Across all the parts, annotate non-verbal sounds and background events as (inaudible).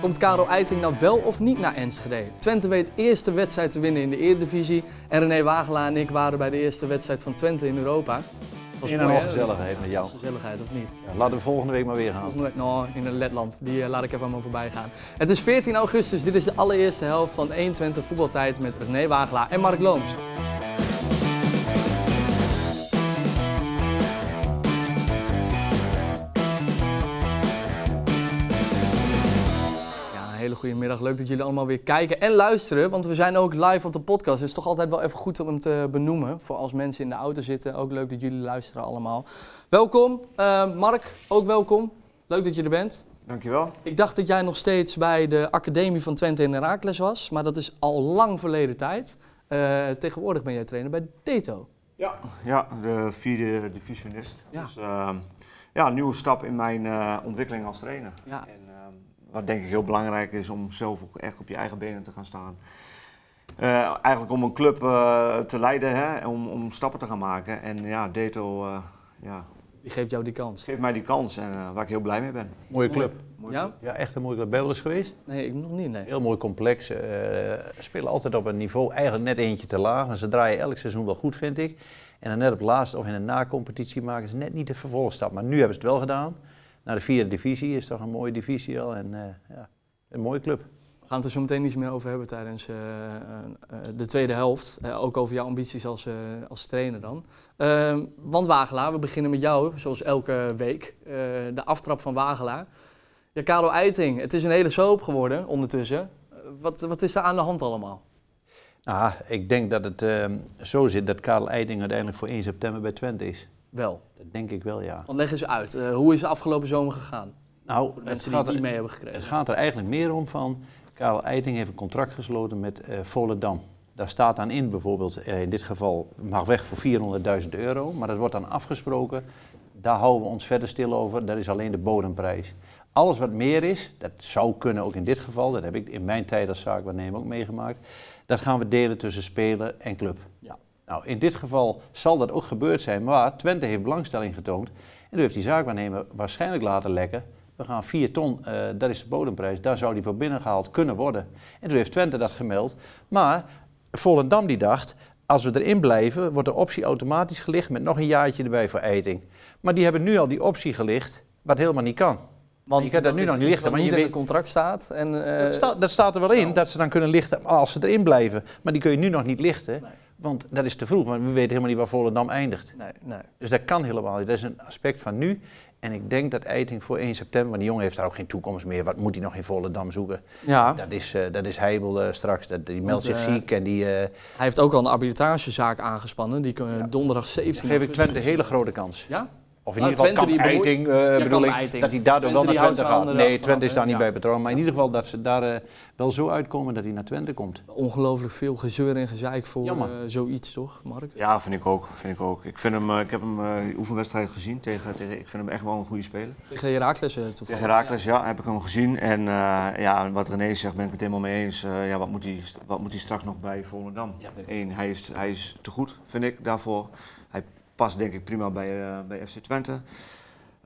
Komt Karel Eiting nou wel of niet naar Enschede? Twente weet eerste wedstrijd te winnen in de Eredivisie. En René Wagelaar en ik waren bij de eerste wedstrijd van Twente in Europa. Was in een gezelligheid met jou. Gezelligheid, of niet? Ja, laten we volgende week maar weer gaan. Nou, in Letland. Die uh, laat ik even aan me voorbij gaan. Het is 14 augustus. Dit is de allereerste helft van 120 voetbaltijd met René Wagelaar en Mark Looms. Hele goede middag. Leuk dat jullie allemaal weer kijken en luisteren. Want we zijn ook live op de podcast. Het is toch altijd wel even goed om hem te benoemen. Voor als mensen in de auto zitten. Ook leuk dat jullie luisteren allemaal. Welkom. Uh, Mark, ook welkom. Leuk dat je er bent. Dankjewel. Ik dacht dat jij nog steeds bij de Academie van Twente in Herakles was. Maar dat is al lang verleden tijd. Uh, tegenwoordig ben jij trainer bij Deto. Ja, ja de vierde divisionist. Ja. Dus uh, ja, een nieuwe stap in mijn uh, ontwikkeling als trainer. Ja. En, wat denk ik heel belangrijk is om zelf ook echt op je eigen benen te gaan staan. Uh, eigenlijk om een club uh, te leiden, hè, om, om stappen te gaan maken. En ja, Deto, uh, ja. Die geeft jou die kans. Geeft mij die kans en waar ik heel blij mee ben. Mooie club. Mooie ja? ja, echt een mooie club. Ben je wel eens geweest? Nee, ik nog niet, nee. Heel mooi complex. spelen altijd op een niveau, eigenlijk net eentje te laag. Maar ze draaien elk seizoen wel goed, vind ik. En dan net op het laatste of in een na-competitie maken ze net niet de vervolgstap. Maar nu hebben ze het wel gedaan naar de vierde divisie. Is toch een mooie divisie al en uh, ja, een mooie club. We gaan het er zo meteen iets meer over hebben tijdens uh, uh, de tweede helft. ook over jouw ambities als, als trainer dan. Ehm, want Wagelaar, we beginnen met jou, zoals elke week. de aftrap van Wagelaar. Ja, Karel Eiting, het is een hele soap geworden ondertussen. wat, wat is er aan de hand allemaal? Nou, ik denk dat het ehm, zo zit dat Karel Eiting uiteindelijk voor 1 september bij Twente is. Wel? Dat denk ik wel, ja. Want leg eens uit, uh, hoe is de afgelopen zomer gegaan? Nou, de mensen die het niet mee hebben gekregen. Het gaat er eigenlijk meer om van, Karel Eiting heeft een contract gesloten met uh, Volendam. Daar staat dan in bijvoorbeeld, uh, in dit geval mag weg voor 400.000 euro, maar dat wordt dan afgesproken. Daar houden we ons verder stil over, dat is alleen de bodemprijs. Alles wat meer is, dat zou kunnen ook in dit geval, dat heb ik in mijn tijd als zaakwaarnemer ook meegemaakt, dat gaan we delen tussen speler en club. Ja. Nou, in dit geval zal dat ook gebeurd zijn, maar Twente heeft belangstelling getoond. En toen heeft die zaakwaarnemer waarschijnlijk laten lekken. We gaan 4 ton, uh, dat is de bodemprijs, daar zou die voor binnengehaald kunnen worden. En toen heeft Twente dat gemeld. Maar Volendam die dacht, als we erin blijven, wordt de optie automatisch gelicht met nog een jaartje erbij voor eiting. Maar die hebben nu al die optie gelicht, wat helemaal niet kan. Want je kan dat nu nog niet lichten. Maar je in het contract staat. En, uh, dat, sta, dat, staat er wel in, nou. dat ze dan kunnen lichten als ze erin blijven. Maar die kun je nu nog niet lichten. Nee. Want dat is te vroeg, want we weten helemaal niet waar Volendam eindigt. Nee, nee. Dus dat kan helemaal niet. Dat is een aspect van nu. En ik denk dat Eiting voor 1 september, want die jongen heeft daar ook geen toekomst meer. Wat moet hij nog in Volendam zoeken? Ja. Dat is, uh, dat is Heibel uh, straks. Dat, die meldt zich uh, ziek en die... Hij heeft ook al een arbitragezaak aangespannen. Die ja. donderdag 17 Dan geef ik Twente een hele grote kans. Ja? Of in nou, ieder geval Twente Eiting, uh, bedoel ik, Eiting. dat hij daardoor Twente wel naar Twente gaat. Nee, Twente is daar niet bij betrokken. Maar in ieder geval dat ze daar uh, wel zo uitkomen dat hij naar Twente komt. Ongelooflijk veel gezeur en gezeik voor uh, zoiets, toch, Mark? Ja, vind ik ook. Vind ik, ook. ik, vind hem, ik heb hem uh, oefenwedstrijd gezien tegen, tegen, ik vind hem echt wel een goede speler. Tegen Herakles toevallig. Tegen Herakles, ja. ja. heb ik hem gezien. En ja, wat René zegt, ben ik het helemaal mee eens. ja, wat, moet hij, wat moet hij straks nog bij Volendam? Ja. Eén, hij is, hij is te goed, vind ik, daarvoor. Past denk ik prima bij, bij FC Twente.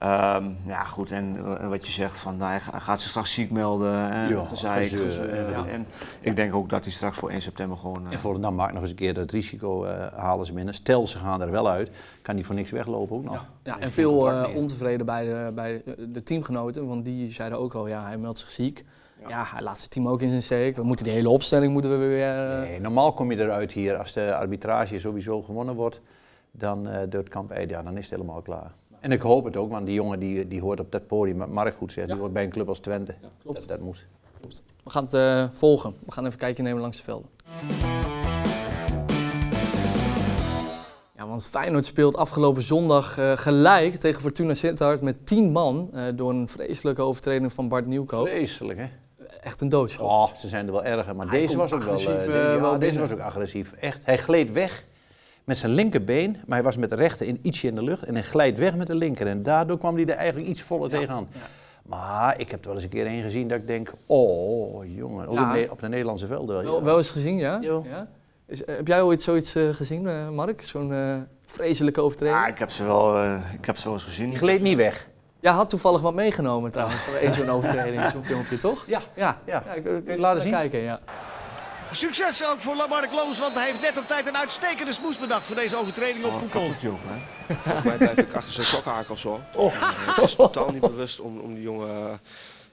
Um, ja, goed, en, en, wat je zegt, van, nou, hij gaat zich straks ziek melden. En, ja, gezeik, gezeur, ja. en ik denk ook dat hij straks voor 1 september gewoon... Uh, en voor dan maakt nog eens een keer het risico uh, halen ze binnen. Stel, ze gaan er wel uit, kan hij voor niks weglopen ook nog. Ja, ja en veel uh, ontevreden bij, de, bij de teamgenoten, want die zeiden ook al, ja, hij meldt zich ziek. Ja. ja, hij laat zijn team ook in zijn steek. We moeten die hele opstelling moeten we weer... Nee, normaal kom je eruit hier, als de arbitrage sowieso gewonnen wordt, dan door het kamp ja, dan is het helemaal klaar. En ik hoop het ook, want die jongen die, die hoort op dat podium, wat Mark goed zegt, die hoort bij een club als Twente. Ja, klopt. Dat, dat moet. Klopt. We gaan het uh, volgen. We gaan even kijken nemen langs de velden. Ja, want Feyenoord speelt afgelopen zondag uh, gelijk tegen Fortuna Sittard met 10 man uh, door een vreselijke overtreding van Bart Nieuwkoop. Vreselijk, hè? Echt een doodschap. Oh, ze zijn er wel erger, maar Hij deze was ook wel, uh, ja, wel deze was ook agressief. Echt, hij gleed weg met zijn linkerbeen, maar hij was met de rechter in, ietsje in de lucht en hij glijdt weg met de linker. En daardoor kwam hij er eigenlijk iets voller ja, tegenaan. Ja. Maar ik heb er wel eens een keer een gezien dat ik denk, oh jongen, ook ja. op de Nederlandse velden. Wel, wel eens gezien, ja? ja? Is, heb jij ooit zoiets uh, gezien, uh, Mark? Zo'n uh, vreselijke overtreding? Ja, ik heb ze wel, ik heb ze wel eens gezien. Die gleed niet weg. Jij had toevallig wat meegenomen trouwens. (laughs) Eén zo'n overtreding, zo'n filmpje, toch? Ja. Ja. Ja. ik- ik- Kun je het laten zien? kijken, ja. Succes ook voor Lamarck Loos, want hij heeft net op tijd een uitstekende smoes bedacht voor deze overtreding op Oh, Poepel. kapseltje ook, hè? (laughs) Volgens mij blijft ik achter zijn sokhaak of zo. Oh. Het is totaal niet bewust om, om die jongen eh,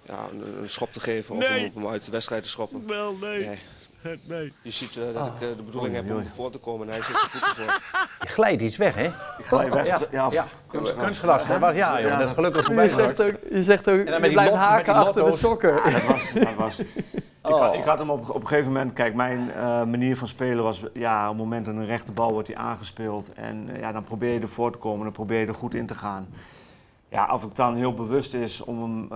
ja, een, een schop te geven of Nee. om hem uit de wedstrijd te schoppen. Wel, nee. Nee. (laughs) nee. Je ziet eh, dat ik eh, de bedoeling heb om voor te komen en hij zit zijn voeten voor. Je glijdt iets weg, hè? Ik glij weg. Ja, Ja, ja. Kunst, kunstglas. Dat was ja, joh. Dat is gelukkig voorbij. Je zegt ook, je, zegt ook, dan met je blijft lot- haken achter de sokken. dat was, dat was. (laughs) Ik, Oh. had, ik had hem op, op een gegeven moment, kijk, mijn eh, manier van spelen was, ja, op het moment dat een rechte bal wordt die aangespeeld en ja, dan probeer je ervoor te komen, dan probeer je er goed in te gaan. Ja, of ik dan heel bewust is om hem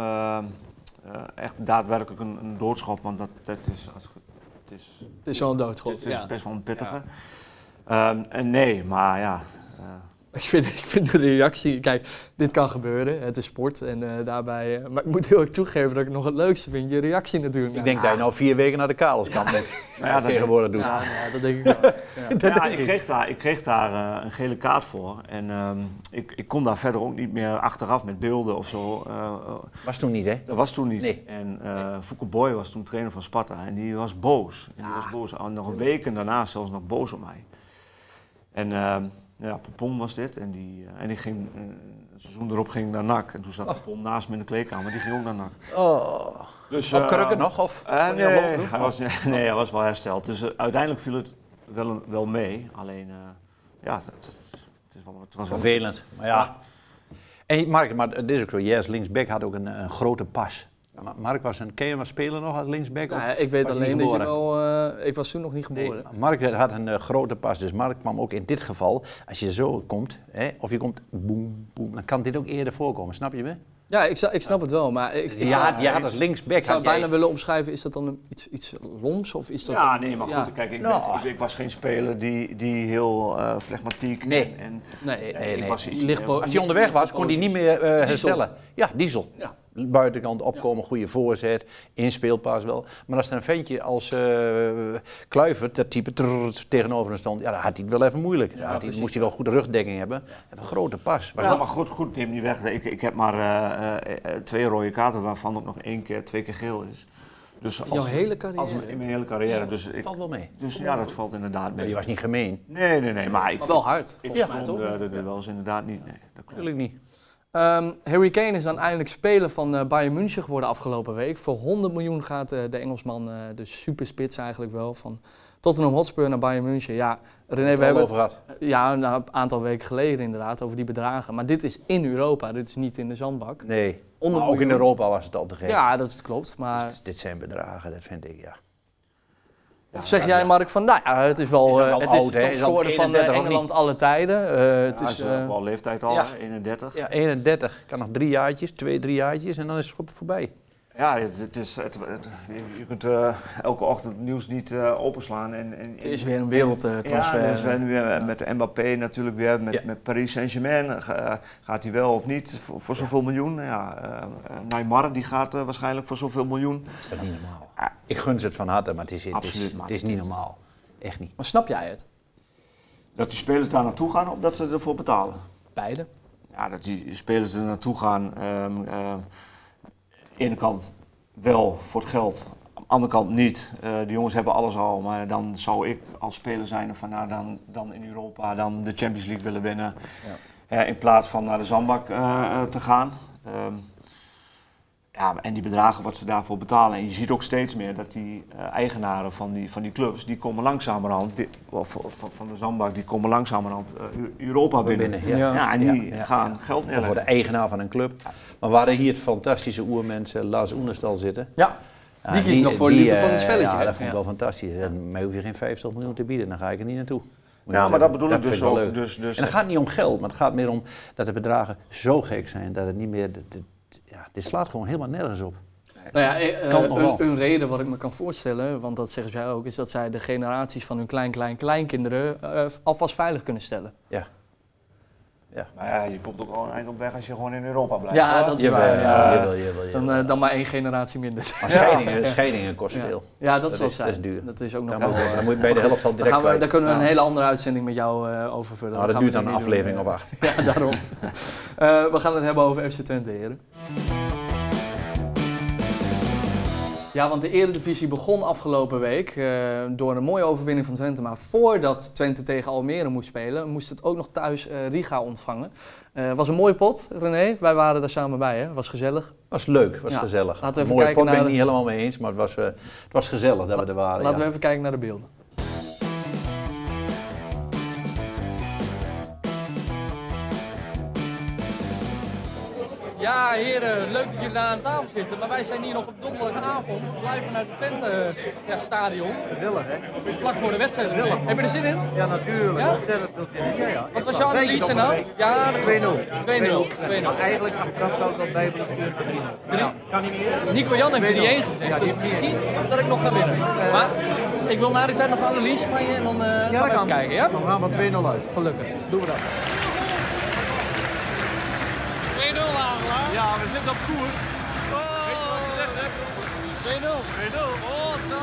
echt daadwerkelijk een, een doodschop, want dat, dat is, als, is, Het is wel een doodschop, het is ja. best wel een pittige. Ehm, en nee, maar ja. eh, (laughs) Ik vind, ik vind de reactie, kijk, dit kan gebeuren, het is sport en eh, daarbij, eh, maar ik moet heel erg toegeven dat ik nog het leukste vind, je reactie natuurlijk. Ik denk dat je nou vier weken naar de Karelskant bent. (laughs) nou ja, dat tegenwoordig doet. Ja, ja, dat denk ik (laughs) wel. Ja. Dat ja, denk ik ik. kreeg daar, ik kreeg daar eh, een gele kaart voor. En ehm, ik, ik kon daar verder ook niet meer achteraf met beelden of zo. Was toen niet, hè? dat was toen niet. Nee. En eh Fouke Boy was toen trainer van Sparta. En die was boos. En die was boos. Al nog een week en daarna zelfs nog boos op mij. En ehm, ja, Popon was dit. En die, eh, en die ging, eh, een seizoen erop ging naar NAC. En toen zat Popon naast me in de kleedkamer. Die ging ook naar NAC. Oh. Dus, Op eh, krukken nog? Of? nee, doen? hij was, (laughs) nee, hij was wel hersteld. Dus uiteindelijk viel het wel, wel mee. Alleen, ja, het, het, het is wel, het was wel Vervelend. Maar ja. En Mark, maar het is ook zo. Als linksback had ook een, een grote pas. Ma- Mark was een... Ken je hem spelen nog als linksback? Nou, of ja, ik weet alleen niet dat je geboren? wel, eh, ik was toen nog niet Nee, geboren. Mark had een eh, grote pas, dus Mark kwam ook in dit geval, als je zo komt, hè, of je komt boem, boem, dan kan dit ook eerder voorkomen, snap je me? Ja, ik, ik snap het wel, maar ik, ik Je zou, had, je had als linksback, ik zou jij- bijna willen omschrijven, is dat dan iets, iets loms of is dat... Ja, een- nee, maar goed, ja. kijk, ik, Nou. ben- ik, ik was geen speler die, die heel eh flegmatiek Nee. en, en Nee, Nee, nee, ik nee. was iets Lichtbo- als hij onderweg was, kon hij niet meer eh, herstellen. Ja, diesel. Ja. Buitenkant opkomen, goede voorzet, inspeelpaas wel. Maar als er een ventje als eh Kluivert, dat type trrr, tegenover hem stond, ja, dan had hij het wel even moeilijk. Dan had hij, precies. moest hij wel goede rugdekking hebben. Even een grote pas. Was Ja, dat- maar goed, goed, neem niet weg. Ik, ik heb maar eh, eh, twee rode kaarten, waarvan ook nog één keer, twee keer geel is. Dus In jouw hele als carrière. in mijn hele carrière. Dus, ik, valt wel mee. dus ja, dat valt inderdaad Maar mee. die was niet gemeen. Nee, nee, nee, maar ik, Maar wel hard, ik volgens mij toch? eh, de duels inderdaad niet. Nee, dat klopt. Natuurlijk niet. Ehm, Harry Kane is dan eindelijk speler van eh, Bayern München geworden afgelopen week. Voor 100 miljoen gaat eh, de Engelsman, eh, de superspits eigenlijk wel, van Tottenham Hotspur naar Bayern München. Ja, René, we hebben het gehad. ja, nou, een aantal weken geleden inderdaad over die bedragen. Maar dit is in Europa, dit is niet in de zandbak. Nee. 100 Maar ook in. Europa was het al te gek. Ja, dat klopt. Maar Dit zijn bedragen, dat vind ik, ja. Of zeg jij, Mark, van nou ja, het is wel Is eh, het is oud, hè? Is al topscorer van eh, 31 of Engeland alle tijden. Eh, het Ja, is, is eh, wel leeftijd al, ja. hè, 31. Ja, 31. Kan nog drie jaartjes, twee, drie jaartjes en dan is het voorbij. Ja, het, het is, het, het- je- kunt eh, elke ochtend het nieuws niet eh, openslaan. En, en, het is weer een wereldtransfer. Ja, dus we nu weer met de Mbappé natuurlijk weer, met, Ja. met Paris Saint-Germain. Ga- gaat hij wel of niet voor, voor zoveel miljoen? Ja, eh, eh, Neymar die gaat eh, waarschijnlijk voor zoveel miljoen. Dat is toch niet normaal? Ik gun ze het van harte, maar het is, het is, Absoluut, maar het is het niet normaal. Echt niet. Maar snap jij het? Dat die spelers daar naartoe gaan of dat ze ervoor betalen? Beide. Ja, dat die spelers er naartoe gaan. ehm, ehm, ene kant wel voor het geld, aan de andere kant niet. Eh de jongens hebben alles al, maar dan zou ik als speler zijn van nou, dan, dan in Europa dan de Champions League willen winnen. Eh, in plaats van naar de zandbak eh, te gaan. Ehm, ja, en die bedragen wat ze daarvoor betalen. En je ziet ook steeds meer dat die eh, eigenaren van die, van die clubs, die komen langzamerhand, die, of, of van de zandbak, die komen langzamerhand eh, Eu- Europa binnen. Binnen, ja. Ja. Ja, en die Ja, ja, gaan ja. geld Of voor neerleggen. de eigenaar van een club. Maar waar hier het fantastische oermens eh, Lars Oenerstal zitten. Ja, ja, Die kiest nog voor de liefde van het eh, spelletje, Ja, dat vond ik Ja. wel fantastisch. En mij hoef je geen 50 miljoen te bieden, dan ga ik er niet naartoe. Ja, maar zeggen. dat bedoel ik dus wel ook. leuk. Dus, dus, En het gaat niet om geld, maar het gaat meer om dat de bedragen zo gek zijn dat het niet meer. Ja, dit slaat gewoon helemaal nergens op. Nou ja, eh, een, een reden wat ik me kan voorstellen, want dat zeggen zij ook, is dat zij de generaties van hun klein, klein, kleinkinderen eh, alvast veilig kunnen stellen. Ja. Maar ja, je komt ook al een eind op weg als je gewoon in Europa blijft. Ja, hoor. dat is waar. Ja. jawel, jawel, jawel. Dan, eh, dan maar één generatie minder. Maar scheidingen, scheidingen kost Ja. veel. Ja, dat, zal is- zijn. dat is duur. Dat is ook nog wel... eh, dan moet je bij de helft al daar, direct gaan we, kwijt. daar kunnen we een hele andere uitzending met jou eh over vullen. Nou, dat duurt dan een aflevering of acht. (laughs) Ja, daarom. Eh, we gaan het hebben over FC Twente, heren. Ja, want de Eredivisie begon afgelopen week eh, door een mooie overwinning van Twente. Maar voordat Twente tegen Almere moest spelen, moest het ook nog thuis eh, Riga ontvangen. Het was een mooie pot, René. Wij waren daar samen bij, hè? was gezellig. was leuk, was Ja. gezellig. Laten we even Mooie kijken pot ben ik naar niet helemaal mee eens, maar het was, het was gezellig dat we er waren. Laten ja. we even kijken naar de beelden. Ja, heren, leuk dat jullie daar aan tafel zitten. Maar wij zijn hier nog op donderdagavond, live vanuit het Twente ja, stadion. Gezellig, hè? Vlak voor de wedstrijd. Heb je er zin in? Ja, natuurlijk. Ja? Ontzettend veel zin in. Ja, ja. Wat was jouw analyse nou? Ja, dat 2-0. 2-0. Maar eigenlijk achteraf zou het wel bij willen sturen met 3-0. Ja, kan niet meer. Nico Jan heeft 3-1 Ja, gezegd, die dus misschien dat ik nog ga winnen. Maar ik wil na die tijd nog een analyse van je en dan eh gaan we Ja, dat kijken, ja? Dan gaan we 2-0 uit. Gelukkig. Doen we dat. 2-0 Wagelaar. Ja, we zitten op koers. Weet je wat je gezegd hebt? 2-0. 2-0. Oh, zo.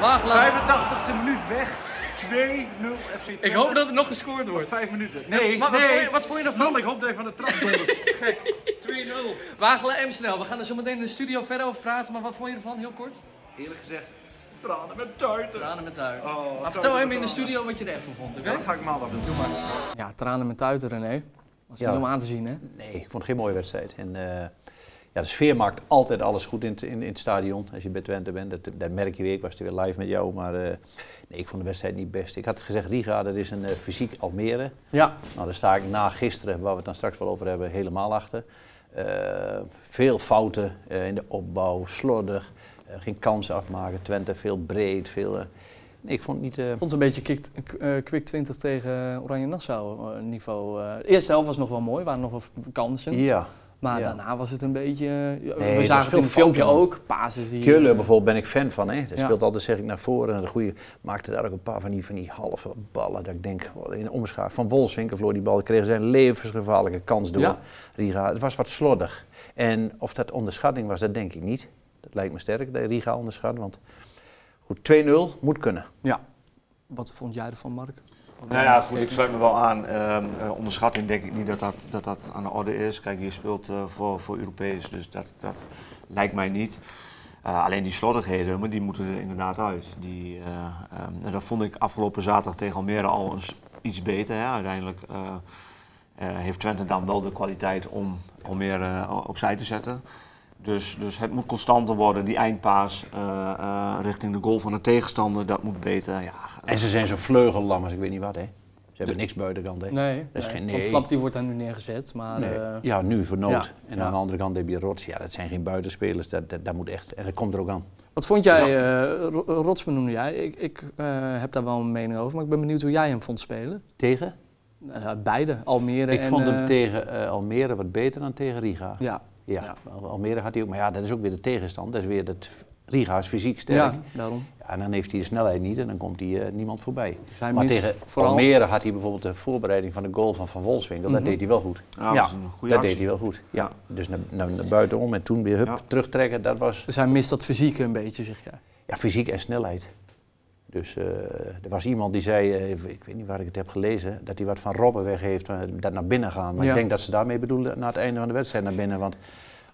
Wagelaar. 85ste minuut weg. 2-0 FC Twente. Ik hoop dat er nog gescoord wordt. 5 minuten. Nee, Maar wat, nee. vond je, wat vond je ervan? Man, ik hoop dat je van de trap. (laughs) Gek. 2-0. Wagelaar en snel. We gaan er zo meteen in de studio verder over praten, maar wat vond je ervan, heel kort? Eerlijk gezegd, tranen met tuiten. Tranen met tuiten. Oh, maar vertel hem in de studio wat je er even vond, oké? Dat ga ik maandag doen. Doe maar. Ja, tranen met tuiten, René. Was Ja. niet om aan te zien, hè? Nee, ik vond het geen mooie wedstrijd. En, eh, ja, de sfeer maakt altijd alles goed in het, in, in het stadion. Als je bij Twente bent, dat, dat merk je weer. Ik was er weer live met jou, maar eh, nee, ik vond de wedstrijd niet best. Ik had gezegd, Riga, dat is een eh, fysiek Almere. Ja. Nou, daar sta ik na gisteren, waar we het dan straks wel over hebben, helemaal achter. Eh, veel fouten in de opbouw, slordig, geen kansen afmaken. Twente veel breed, veel... nee, ik vond het niet... Ik vond het een beetje eh, Kwik 20 tegen Oranje Nassau niveau. de eerste helft was nog wel mooi, waren nog wel kansen. ja, Maar ja. daarna was het een beetje... eh, we zagen het in het filmpje ook. Pases die... Keulen eh, bijvoorbeeld ben ik fan van. Hè. Dat Ja. speelt altijd, zeg ik, naar voren. En de goede maakte daar ook een paar van die, van die halve ballen. Dat ik denk, in de omschaar van Wolfswinkel verloor die bal. Kreeg zijn levensgevaarlijke kans door Ja. Riga. Het was wat slordig. En of dat onderschatting was, dat denk ik niet. Dat lijkt me sterk, dat Riga onderschat. Want goed, 2-0 moet kunnen. Ja. Wat vond jij ervan, Mark? Nou ja, goed, ik sluit me wel aan. Ehm, eh, onderschatting denk ik niet dat dat, dat aan de orde is. Kijk, je speelt eh, voor, voor Europees, dus dat, dat lijkt mij niet. Eh, alleen die slordigheden, maar die moeten er inderdaad uit. Die, eh, ehm, en dat vond ik afgelopen zaterdag tegen Almere al eens iets beter. Hè. Uiteindelijk heeft Twente dan wel de kwaliteit om Almere opzij te zetten. Dus, dus het moet constanter worden. Die eindpaas eh, eh, richting de goal van de tegenstander, dat moet beter. Ja, En ze zijn zo vleugellammers, ik weet niet wat hè. Ze hebben niks buitenkant hè. Nee, Dat is nee. geen Want nee. Flap die wordt daar nu neergezet, maar... Nee. eh, ja, nu voor nood. ja, En ja. aan de andere kant heb je Rots. Ja, dat zijn geen buitenspelers. Dat, dat, dat moet echt. En dat komt er ook aan. Wat vond jij, eh Ro- Rots benoemde jij? Ik, ik eh, heb daar wel een mening over, maar ik ben benieuwd hoe jij hem vond spelen. Tegen? Eh, beide, Almere Ik en... vond hem tegen eh, Almere wat beter dan tegen Riga. Ja, Ja, Ja. Al- Almere had hij ook, maar ja, dat is ook weer de tegenstand. Dat is weer dat Riga is fysiek sterk. ja, Ja. daarom. en dan heeft hij de snelheid niet en dan komt hij eh, niemand voorbij. Dus maar tegen vooral- Almere had hij bijvoorbeeld de voorbereiding van de goal van Van Wolfswinkel. Mhm. Dat deed hij wel goed. Ja, dat Ja, was een goede dat actie. deed hij wel goed. Ja. Ja. Dus naar, naar, naar buitenom en toen weer hup, Ja. terugtrekken. Dat was Dus hij mist dat fysieke een beetje, zeg jij. ja, fysiek en snelheid. Dus eh, er was iemand die zei, eh, ik weet niet waar ik het heb gelezen, dat hij wat van Robben weg heeft, eh, dat naar binnen gaan. Maar Ja. ik denk dat ze daarmee bedoelen naar het einde van de wedstrijd naar binnen. Want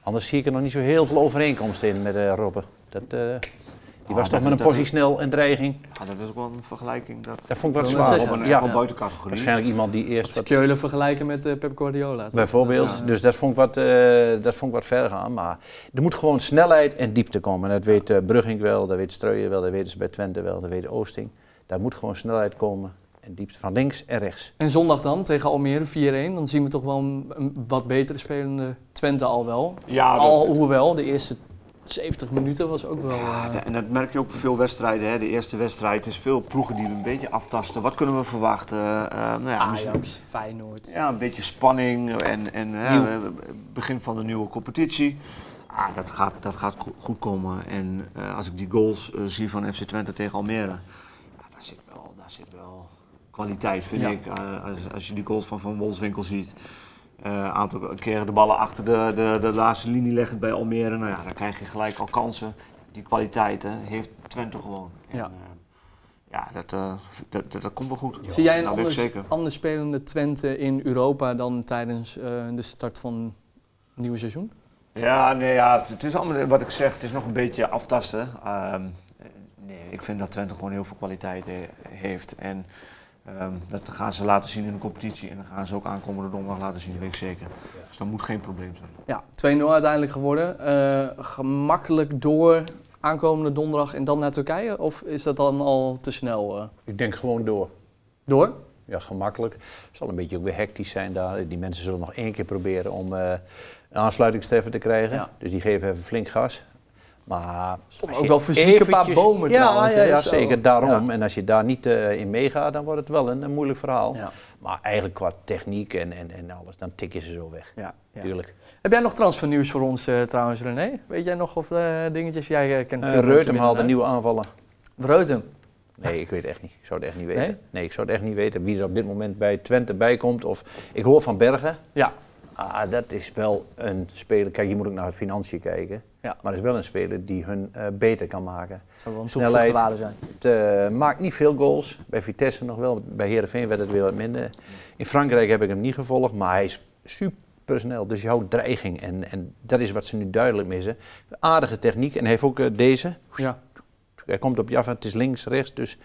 anders zie ik er nog niet zo heel veel overeenkomsten in met Robben. Dat, die was Ah, toch met een postie snel en dreiging. Ja, dat is ook wel een vergelijking. Dat Dat vond ik wat zwaar. op een ja, buitencategorie. waarschijnlijk iemand die eerst wat... Keulen vergelijken met eh, Pep Guardiola. Bijvoorbeeld, Ja. dus dat vond, ik wat, eh, dat vond ik wat ver gaan. Maar er moet gewoon snelheid en diepte komen. Dat weet eh Brugging wel, dat weet Streuer wel, dat weten ze bij Twente wel, dat weet Oosting. Daar moet gewoon snelheid komen en diepte van links en rechts. En zondag dan, tegen Almere 4-1. Dan zien we toch wel een, een wat betere spelende Twente al wel. Ja, dat- hoewel, de eerste 70 minuten was ook wel... Ja, eh, en dat merk je ook op veel wedstrijden. Hè. De eerste wedstrijd is veel ploegen die een beetje aftasten. Wat kunnen we verwachten? Eh, nou ja, misschien- Ajax, Feyenoord. Ja, een beetje spanning en, en eh, begin van de nieuwe competitie. Ah, dat gaat, dat gaat go- goed komen. En eh, als ik die goals eh, zie van FC Twente tegen Almere, ja, daar, zit wel, daar zit wel kwaliteit, vind ik. Eh, als, als je die goals van Van Wolfswinkel ziet. Een aantal keren de ballen achter de, de, de laatste linie leggen bij Almere. Nou ja, dan krijg je gelijk al kansen. Die kwaliteiten heeft Twente gewoon. En, Ja. eh, ja, dat, eh, dat, dat, dat komt wel goed. Zie jij een Nou, anders, spelende Twente in Europa dan tijdens eh, de start van het nieuwe seizoen? Ja, nee, ja, het, het is allemaal wat ik zeg, het is nog een beetje aftasten. Ehm, eh, nee, ik vind dat Twente gewoon heel veel kwaliteit he- heeft. En ehm, dat gaan ze laten zien in de competitie. En dan gaan ze ook aankomende donderdag laten zien, dat weet ik zeker. Dus dat moet geen probleem zijn. Ja, 2-0 uiteindelijk geworden. Eh, gemakkelijk door aankomende donderdag en dan naar Turkije? Of is dat dan al te snel? eh? Ik denk gewoon door. door? Ja, gemakkelijk. Het zal een beetje ook weer hectisch zijn daar. Die mensen zullen nog één keer proberen om eh een aansluitingstreffer te krijgen. Ja. Dus die geven even flink gas. Maar ook wel fysiek een paar bomen Ja, trouwens, ja, ja zeker daarom. Ja. En als je daar niet eh, in meegaat, dan wordt het wel een, een moeilijk verhaal. Ja. Maar eigenlijk qua techniek en, en, en alles, dan tik je ze zo weg. Ja. Tuurlijk. Heb jij nog transfernieuws voor ons eh, trouwens, René? Weet jij nog of eh, dingetjes? Jij kent Uh, Reutem haalde nieuwe aanvallen. Reutem. Nee, ik weet het echt niet. Ik zou het echt niet weten. Nee? Nee? ik zou het echt niet weten wie er op dit moment bij Twente bij komt. Of, ik hoor van Bergen. Ja. Ah, dat is wel een speler. Kijk, je moet ook naar het financiën kijken. Ja. Maar dat is wel een speler die hun eh, beter kan maken. Zou wel een Snelheid. toegevoegde waarde zijn. Het maakt niet veel goals. Bij Vitesse nog wel. Bij Herenveen werd het weer wat minder. In Frankrijk heb ik hem niet gevolgd, maar hij is super snel. Dus je houdt dreiging. En, en dat is wat ze nu duidelijk missen. Aardige techniek. En hij heeft ook eh, deze. Ja. Hij komt op af, het is links, rechts. Dus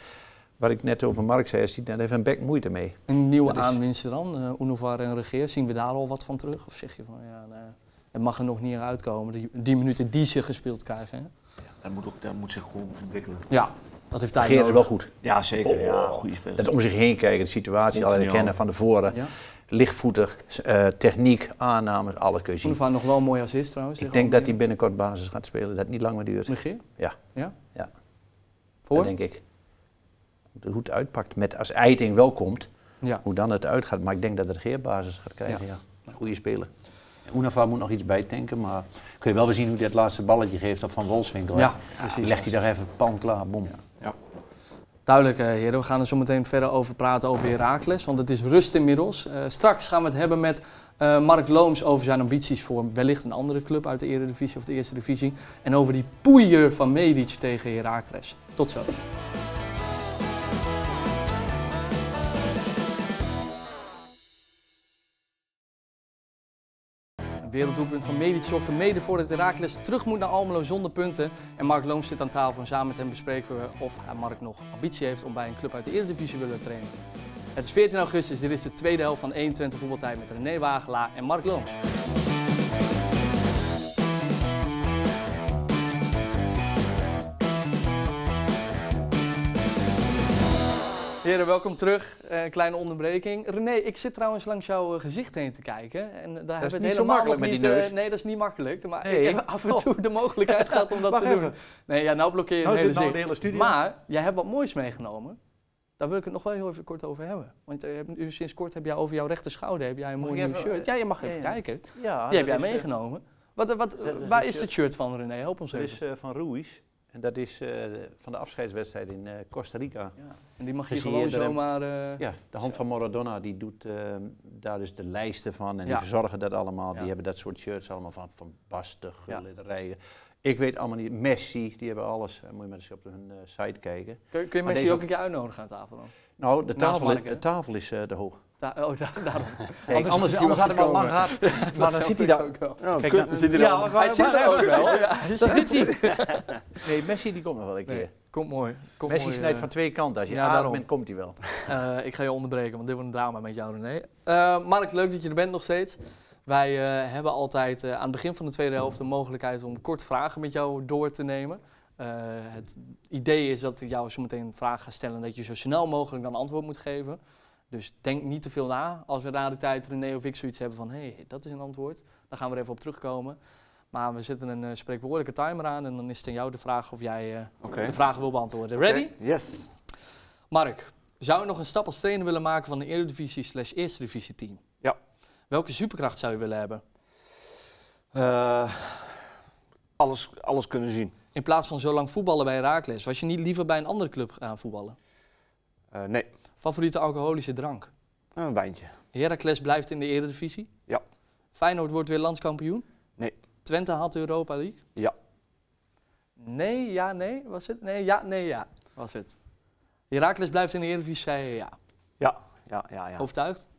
wat ik net over Mark zei, hij ziet daar even een bek moeite mee. Een nieuwe Dat is- aanwinsten dan, uh, Unovar en Regeer. Zien we daar al wat van terug? Of zeg je van, ja, nee, het mag er nog niet uitkomen, die, die minuten die ze gespeeld krijgen. Hè? Dat moet, ook, dat moet zich gewoon ontwikkelen. Ja, dat heeft tijd is nodig. wel goed. Ja, zeker. Ja, goede speler. Dat om zich heen kijken, de situatie al herkennen van tevoren. Ja. Lichtvoetig, eh, techniek, aannames, alles kun je zien. Unovar nog wel mooi assist trouwens. Ik denk dat hij binnenkort basis gaat spelen, dat het niet lang meer duurt. Regeer? Ja. Ja? Ja. Voor? Dat denk ik. Hoe het uitpakt, met als Eiting wel komt, Ja. hoe dan het uitgaat. Maar ik denk dat de Regeer basis gaat krijgen, ja. Goede speler. Unava moet nog iets bijtanken, maar kun je wel weer zien hoe hij het laatste balletje geeft op Van Wolfswinkel. Ja, Die precies. legt hij daar even pan klaar, bom. Duidelijk, eh, heren. We gaan er zo meteen verder over praten over Heracles, want het is rust inmiddels. Eh, straks gaan we het hebben met eh, Mark Looms over zijn ambities voor wellicht een andere club uit de Eredivisie of de Eerste Divisie. En over die poeier van Medic tegen Heracles. Tot zo. Werelddoelpunt van Medic zorgt er mede voor dat Heracles terug moet naar Almelo zonder punten. En Mark Looms zit aan tafel en samen met hem bespreken we of Mark nog ambitie heeft om bij een club uit de Eredivisie willen trainen. Het is 14 augustus, dit is de tweede helft van 21 voetbaltijd met René Wagelaar en Mark Looms. Heren, welkom terug. Eh, kleine onderbreking. René, ik zit trouwens langs jouw eh, gezicht heen te kijken. En daar hebben we het niet zo makkelijk met die eh, neus. nee, dat is niet makkelijk. Maar Nee. ik heb af en toe de mogelijkheid (laughs) gehad om dat te doen. Nee, ja, nou blokkeer je Nou het hele nou de hele studio. Maar jij hebt wat moois meegenomen. Daar wil ik het nog wel heel even kort over hebben. Want eh, u- sinds kort heb jij over jouw rechter schouder heb jij een mooi nieuw shirt. Ja, je mag even ja. kijken. Ja, Die heb jij is, eh, meegenomen. Wat, eh, wat, is waar is het shirt van René? Help ons Dat even. is eh, van Ruiz. En dat is eh, van de afscheidswedstrijd in eh, Costa Rica. Ja. En die mag je gewoon zomaar... eh, Ja, de hand van Maradona die doet eh, daar dus de lijsten van en Ja. die verzorgen dat allemaal. Ja. Die hebben dat soort shirts allemaal van, van Basten, Ja. Ik weet allemaal niet. Messi, die hebben alles. Eh, moet je maar eens op hun eh, site kijken. Kun, kun je Maar deze ook een keer uitnodigen aan tafel dan? Nou, de tafel, Mark, de tafel is eh, te hoog. Da- oh, da- daarom. Kijk, (laughs) anders, anders wel had ik al lang gehad. maar dan zit hij daar. ook wel. Kijk, dan- zit hij ja, waar- Hij zit er ook wel. Ja, (laughs) Daar zit- hij. Nee, Messi die komt nog wel een keer. Nee, komt mooi. Komt Messi mooi, snijdt eh. van twee kanten. Als je ja, bent, komt hij wel. Eh, ik ga je onderbreken, want dit wordt een drama met jou, René. Eh, Mark, leuk dat je er bent nog steeds. Wij eh, hebben altijd eh, aan het begin van de tweede helft de mogelijkheid om kort vragen met jou door te nemen. Eh, het idee is dat ik jou zo meteen een vraag ga stellen en dat je zo snel mogelijk dan antwoord moet geven. Dus denk niet te veel na. Als we na de tijd René of ik zoiets hebben van, hé, hey, dat is een antwoord, dan gaan we er even op terugkomen. Maar we zetten een spreekwoordelijke timer aan en dan is het aan jou de vraag of jij de vragen wil beantwoorden. Ready? Yes. Mark, zou je nog een stap als trainer willen maken van een Eredivisie slash Eerste Divisie team? Welke superkracht zou je willen hebben? Eh, alles, alles kunnen zien. In plaats van zo lang voetballen bij Herakles, was je niet liever bij een andere club gaan voetballen? Eh, nee, Favoriete alcoholische drank? een wijntje. Heracles blijft in de Eredivisie? Ja. Feyenoord wordt weer landskampioen? Nee. Twente haalt Europa League? Ja. Nee, ja, nee, was het? Nee, ja, nee, ja, was het. Heracles blijft in de Eredivisie, zei je ja. Ja, ja, ja. ja. Overtuigd?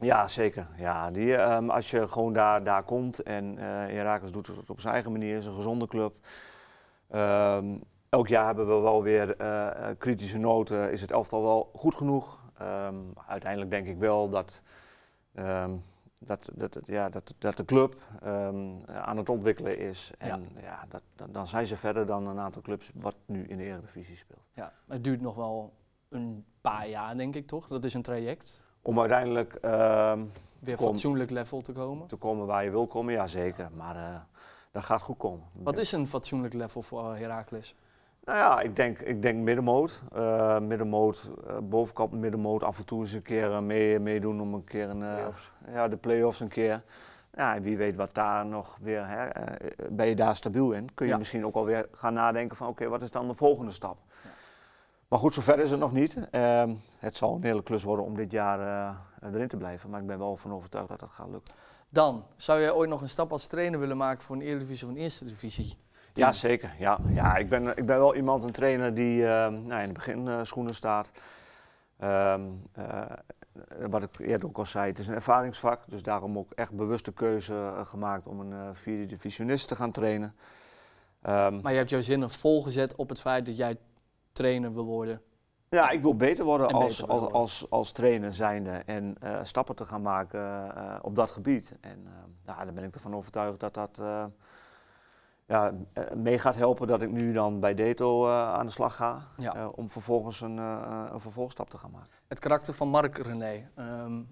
Ja, zeker. Ja, die, ehm, als je gewoon daar, daar komt en eh Herakles doet het op zijn eigen manier, is een gezonde club. Ehm, elk jaar hebben we wel weer eh, eh, kritische noten. Is het elftal wel goed genoeg? Ehm, uiteindelijk denk ik wel dat, dat, dat, dat- ja, dat, dat de club aan het ontwikkelen is. En ja. dat, dan, dan zijn ze verder dan een aantal clubs wat nu in de Eredivisie speelt. Ja, het duurt nog wel een paar jaar, denk ik toch? Dat is een traject. Om uiteindelijk ehm, Weer Kom. fatsoenlijk level te komen. te komen waar je wil komen, ja zeker. Maar eh, dat gaat goed komen. Wat is een fatsoenlijk level voor eh, Heracles? Nou ja, ik denk, ik denk middenmoot. Eh, middenmoot, eh, bovenkant middenmoot. Af en toe eens een keer mee, meedoen om een keer een, Play-offs. ja, de play-offs een keer. Ja, en wie weet wat daar nog weer, hè, eh, ben je daar stabiel in? Kun je Ja. misschien ook alweer gaan nadenken van oké, wat is dan de volgende stap? Maar goed, zover is het nog niet. Ehm, het zal een hele klus worden om dit jaar eh, erin te blijven. Maar ik ben wel van overtuigd dat dat gaat lukken. Dan, zou jij ooit nog een stap als trainer willen maken voor een Eredivisie of een Eerste Divisie? Ja, zeker. Ja, ja ik, ben, ik ben wel iemand, een trainer die ehm, nou, in de beginschoenen staat. Ehm, eh, wat ik eerder ook al zei, het is een ervaringsvak. Dus daarom ook echt bewuste keuze eh, gemaakt om een vierde divisionist te gaan trainen. Maar je hebt jouw zinnen volgezet op het feit dat jij trainer wil worden. ja, ik wil beter worden En als, beter als, worden. als, als trainer zijnde en eh, stappen te gaan maken eh, op dat gebied. En eh, ja, daar ben ik ervan overtuigd dat dat eh, ja, mee gaat helpen dat ik nu dan bij Deto eh, aan de slag ga. Ja. eh, om vervolgens een, eh, een vervolgstap te gaan maken. Het karakter van Mark René. ehm,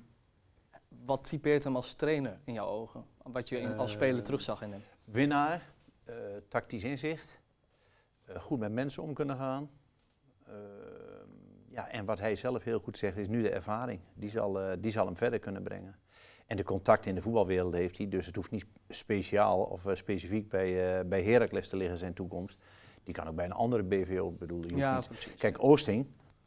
wat typeert hem als trainer in jouw ogen? Wat je in- als speler terugzag in hem? Winnaar, eh, tactisch inzicht, eh, goed met mensen om kunnen gaan. Ehm, ja, en wat hij zelf heel goed zegt is nu de ervaring. Die zal, eh, die zal hem verder kunnen brengen. En de contact in de voetbalwereld heeft hij, dus het hoeft niet speciaal of eh, specifiek bij, eh bij Heracles te liggen zijn toekomst. Die kan ook bij een andere BVO bedoelen. Ja. Kijk, Oosting,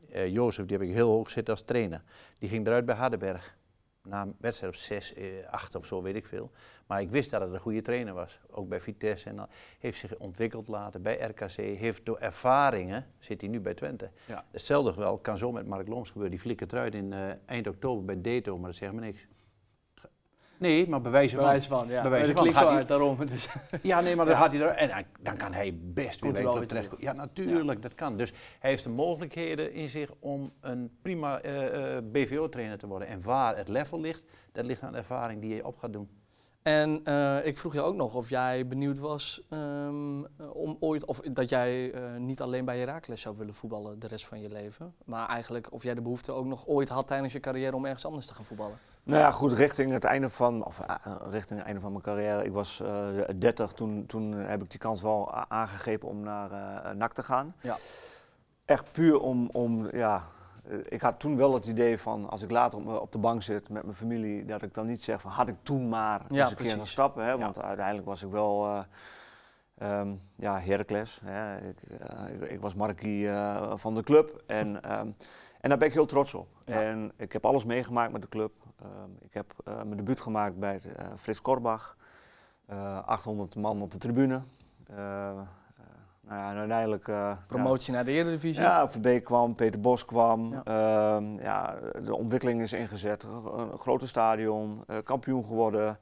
eh Jozef, die heb ik heel hoog zitten als trainer. Die ging eruit bij Hardenberg. Na een wedstrijd of zes, eh, acht of zo, weet ik veel. Maar ik wist dat het een goede trainer was. Ook bij Vitesse. En dan heeft zich ontwikkeld later bij RKC. Heeft door ervaringen, zit hij nu bij Twente. Ja. Hetzelfde wel, kan zo met Mark Looms gebeuren. Die flikkert eruit in eh, eind oktober bij Deto, maar dat zegt me niks. Nee, maar bewijzen van. Bewijs van, ja. Bij wijze dat van gaat hij- daarom. Dus. Ja, nee, maar dan (laughs) gaat hij er. En dan kan hij best weer bij hij een wel club weer terecht. Ja, natuurlijk, dat kan. Dus hij heeft de mogelijkheden in zich om een prima eh, eh, BVO-trainer te worden. En waar het level ligt, dat ligt aan de ervaring die je op gaat doen. En eh, ik vroeg je ook nog of jij benieuwd was ehm, om ooit, of dat jij niet alleen bij Heracles zou willen voetballen de rest van je leven. Maar eigenlijk of jij de behoefte ook nog ooit had tijdens je carrière om ergens anders te gaan voetballen. Nou ja, goed, richting het einde van, of eh, richting het einde van mijn carrière. Ik was eh 30, toen, toen heb ik die kans wel aangegrepen om naar eh NAC te gaan. Ja. Echt puur om, om ja, eh, ik had toen wel het idee van, als ik later op, de bank zit met mijn familie, dat ik dan niet zeg van, had ik toen maar Ja, eens een keer precies. gaan stappen. Hè? Want uiteindelijk was ik wel, eh ehm, ja, Heracles. Hè? Ik, eh, ik, ik was Markie eh, van de club en... ehm, en daar ben ik heel trots op. Ja. En ik heb alles meegemaakt met de club. Ehm, ik heb eh, mijn debuut gemaakt bij eh, Frits Korbach. Eh 800 man op de tribune. Eh, eh, nou ja, en uiteindelijk... eh, Promotie naar de Eredivisie. Ja, ja, Verbeek kwam, Peter Bos kwam. Ja. Ja. ja, de ontwikkeling is ingezet. Een grote stadion, eh, kampioen geworden.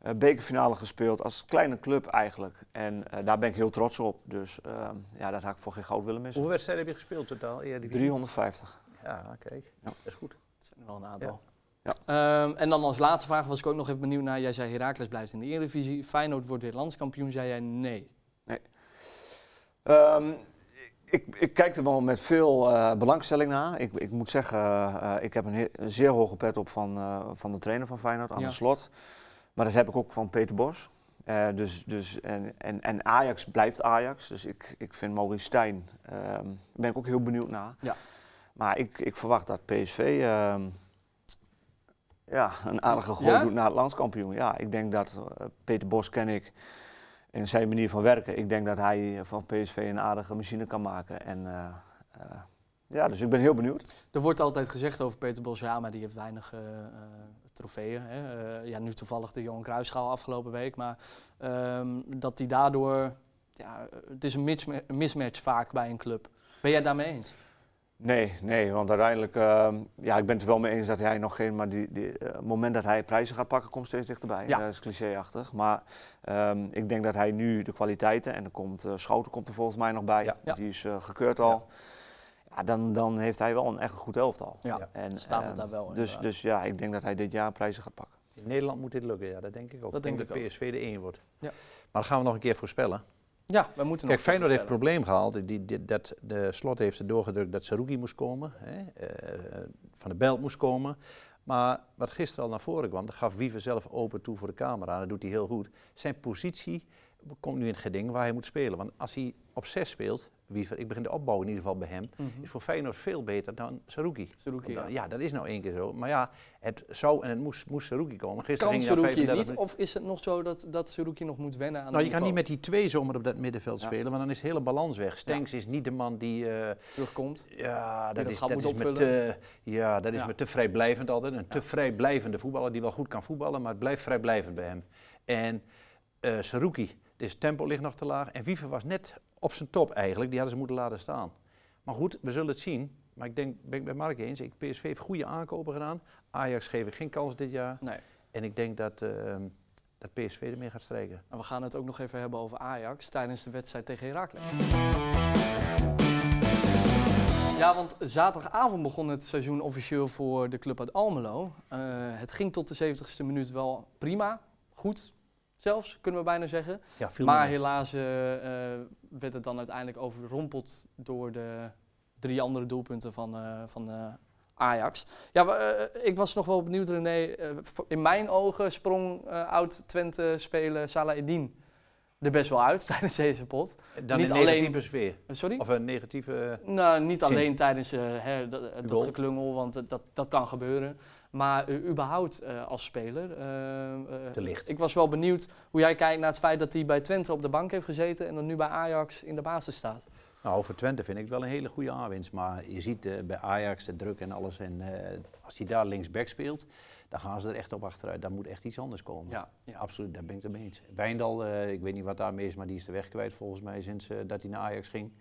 eh, bekerfinale gespeeld als kleine club eigenlijk. En eh, daar ben ik heel trots op. Dus ehm, ja, dat had ik voor geen goud willen missen. Hoeveel wedstrijden heb je gespeeld totaal? Eredivisie? 350. Ja, kijk. Ja. Dat is goed. Dat zijn er wel een aantal. Ja. Ehm, en dan als laatste vraag was ik ook nog even benieuwd naar, jij zei Heracles blijft in de Eredivisie, Feyenoord wordt weer landskampioen, zei jij nee. Ehm, ik, ik kijk er wel met veel eh, belangstelling naar. Ik, ik moet zeggen, eh, ik heb een, zeer hoge pet op van, eh, van de trainer van Feyenoord, aan Ja. de slot. Maar dat heb ik ook van Peter Bos. Dus, dus, en, en, en Ajax blijft Ajax. Dus ik, ik vind Maurice Stijn, ehm, daar ben ik ook heel benieuwd naar. Ja. Maar ik, ik verwacht dat PSV ja, een aardige gooi Ja? doet naar het landskampioen. Ja, ik denk dat eh, Peter Bos ken ik in zijn manier van werken. Ik denk dat hij van PSV een aardige machine kan maken. En, eh, eh, ja, dus ik ben heel benieuwd. Er wordt altijd gezegd over Peter Bos, ja, maar die heeft weinig eh, eh, trofeeën. Hè. Eh, ja, nu toevallig de Johan Cruijffschaal afgelopen week. Maar ehm, dat hij daardoor... Ja, het is een misma- een mismatch vaak bij een club. Ben jij daarmee eens? Nee, nee, want uiteindelijk, ehm, ja, ik ben het er wel mee eens dat hij nog geen, maar die, die, eh, het moment dat hij prijzen gaat pakken komt steeds dichterbij. Ja. Dat is clichéachtig. Maar ehm, ik denk dat hij nu de kwaliteiten, en er komt, eh, Schouten komt er volgens mij nog bij, Ja. Ja. die is eh, gekeurd al. Ja. dan, dan heeft hij wel een echt goed elftal. Ja, Ja. En, staat het ehm, daar wel Dus, inderdaad. dus ja, ik denk dat hij dit jaar prijzen gaat pakken. In Nederland moet dit lukken, ja, dat denk ik ook. Dat denk dat ik ook. PSV de 1 wordt. Ja. Maar dan gaan we nog een keer voorspellen. Ja, we moeten Kijk, Feyenoord heeft het probleem gehad. Die, die- dat de slot heeft er doorgedrukt dat Saruki moest komen. Hè, eh, van de Belt moest komen. Maar wat gisteren al naar voren kwam, dat gaf Wiever zelf open toe voor de camera. Dat doet hij heel goed. Zijn positie komt nu in het geding waar hij moet spelen. Want als hij op 6 speelt, Wiever, ik begin de opbouw in ieder geval bij hem, Mhm. is voor Feyenoord veel beter dan Saruki. Saruki, Want dan- ja. ja, dat is nou één keer zo. Maar ja, het zou en het moest, moest Saruki komen. Gisteren Kan ging Saruki 35 niet? Of is het nog zo dat, dat Saruki nog moet wennen aan nou, je kan niet met die twee zomaar op dat middenveld Ja. spelen, want dan is de hele balans weg. Stenks is niet de man die... eh, terugkomt. ja, dat, is, dat is met opvullen. te, ja, dat is met te vrijblijvend altijd. Een te vrijblijvende voetballer die wel goed kan voetballen, maar het blijft vrijblijvend bij hem. En eh Saruki, dus tempo ligt nog te laag. En Wiever was net op zijn top eigenlijk, die hadden ze moeten laten staan. Maar goed, we zullen het zien. Maar ik denk, ben ik bij Mark eens, ik, PSV heeft goede aankopen gedaan. Ajax geef ik geen kans dit jaar. Nee. En ik denk dat, eh, dat PSV ermee gaat strijken. En we gaan het ook nog even hebben over Ajax tijdens de wedstrijd tegen Heracles. Ja, want zaterdagavond begon het seizoen officieel voor de club uit Almelo. Eh, het ging tot de 70ste minuut wel prima, goed zelfs, kunnen we bijna zeggen. Ja, maar helaas eh, eh, werd het dan uiteindelijk overrompeld door de drie andere doelpunten van, eh, van Ajax. Ja, ik was nog wel benieuwd, René. In mijn ogen sprong oud-Twente-speler Salah Eddin er best wel uit (laughs) tijdens deze pot. Dan niet een negatieve alleen- sfeer. Sorry? Of een negatieve... Nou, niet Zin. alleen tijdens eh, hè, dat, dat geklungel, want dat, dat kan gebeuren. Maar eh, überhaupt eh, als speler. eh, Te licht. Ik was wel benieuwd hoe jij kijkt naar het feit dat hij bij Twente op de bank heeft gezeten en dan nu bij Ajax in de basis staat. Nou, voor Twente vind ik het wel een hele goede aanwinst. Maar je ziet bij Ajax de druk en alles. En als hij daar linksback speelt, dan gaan ze er echt op achteruit. Dan moet echt iets anders komen. Ja, ja. Absoluut, daar ben ik het mee eens. Wijndal, ik weet niet wat daarmee is, maar die is de weg kwijt volgens mij sinds dat hij naar Ajax ging.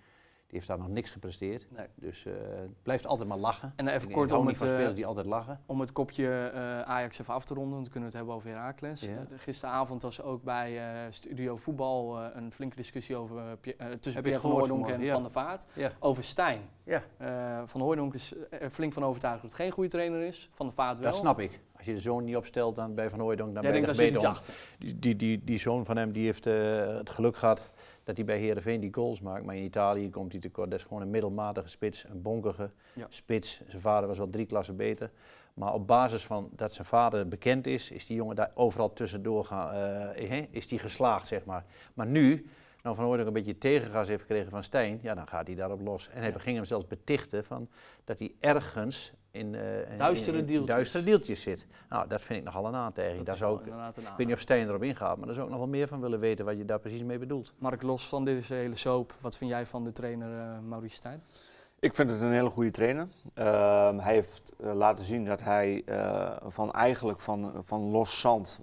Die heeft daar nog niks gepresteerd. Nee. Dus eh, het blijft altijd maar lachen. En even kort om het, van eh, spelers die altijd lachen. Om het kopje eh, Ajax even af te ronden, want dan kunnen we het hebben over Heracles. Ja. Eh, gisteravond was ook bij eh, Studio Voetbal eh, een flinke discussie over, eh, eh, tussen Pierre van Hooydonk en ja. Van der Vaart. Ja. Over Stijn. Ja, Eh, van Hooydonk is er flink van overtuigd dat het geen goede trainer is. Van der Vaart wel. dat snap ik. Als je de zoon niet opstelt dan bij Van Hooijdonk, dan ben je zit beter om. Die, die, die, die zoon van hem die heeft eh, het geluk gehad dat hij bij Heerenveen die goals maakt. Maar in Italië komt hij tekort. Dat is gewoon een middelmatige spits, een bonkige Ja. spits. Zijn vader was wel drie klassen beter. Maar op basis van dat zijn vader bekend is, is die jongen daar overal tussendoor gaan, eh, is die geslaagd, zeg maar. Maar nu, nou Van Hooydonk een beetje tegengas heeft gekregen van Stijn, ja, dan gaat hij daarop los. En hij ging hem zelfs betichten van dat hij ergens in, eh, in- Duistere in- in deeltjes. duistere deeltjes zit. Nou, dat vind ik nogal een aantijging. Dat Daar is wel ik, inderdaad een ik weet niet of Stijn erop ingaat, maar daar zou ik nog wel meer van willen weten wat je daar precies mee bedoelt. Mark, los van deze hele soap, wat vind jij van de trainer eh Maurice Stijn? Ik vind het een hele goede trainer. Ehm, hij heeft eh, laten zien dat hij eh, van eigenlijk van, van los zand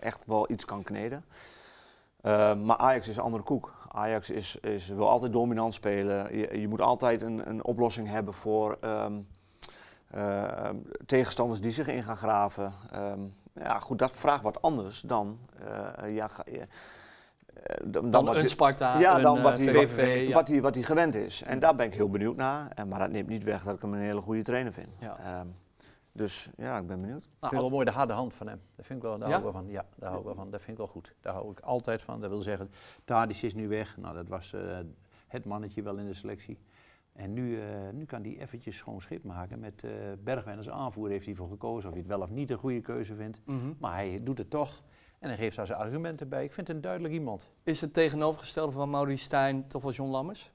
echt wel iets kan kneden. Ehm, maar Ajax is een andere koek. Ajax is, is, wil altijd dominant spelen. Je, je moet altijd een, een oplossing hebben voor ehm, eh, tegenstanders die zich in gaan graven. Ehm, ja, goed, dat vraagt wat anders dan, eh, ja, ga- eh, dan, Dan, wat een Sparta, ja, een dan eh, wat hij, VVV. wat, ja. wat, hij, wat hij gewend is. En daar ben ik heel benieuwd naar. En, maar dat neemt niet weg dat ik hem een hele goede trainer vind. Ja. Ehm, dus ja, ik ben benieuwd. Ik vind wel mooi de harde hand van hem. Dat vind ik wel, daar Ja? hou ik wel van. Ja, daar hou ik wel van. Dat vind ik wel goed. Daar hou ik altijd van. Dat wil zeggen, Tadic is nu weg. Nou, dat was eh, het mannetje wel in de selectie. En nu, eh, nu kan hij eventjes schoon schip maken. Met eh Bergwijn als aanvoerder heeft hij voor gekozen. Of hij het wel of niet een goede keuze vindt. mhm. Maar hij doet het toch. En hij geeft daar zijn argumenten bij. Ik vind het een duidelijk iemand. Is het tegenovergestelde van Maurice Stijn toch wel John Lammers?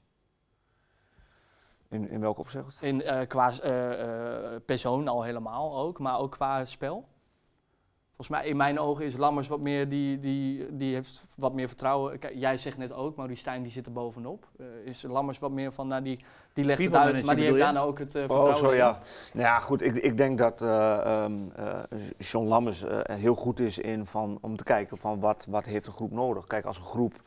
In, in welk opzicht? In, eh, qua eh, eh, persoon al helemaal ook, maar ook qua spel? Volgens mij, in mijn ogen is Lammers wat meer, die, die, die heeft wat meer vertrouwen. Kijk, jij zegt net ook, Maurice Stijn die zit er bovenop. Eh, is Lammers wat meer van, nou, die, die legt het People uit, maar die heeft daarna ook het eh, vertrouwen Oh, zo in. ja. Nou ja, goed. Ik, ik denk dat eh ehm, eh, John Lammers eh, heel goed is in van, om te kijken van wat, wat heeft een groep nodig. Kijk, als een groep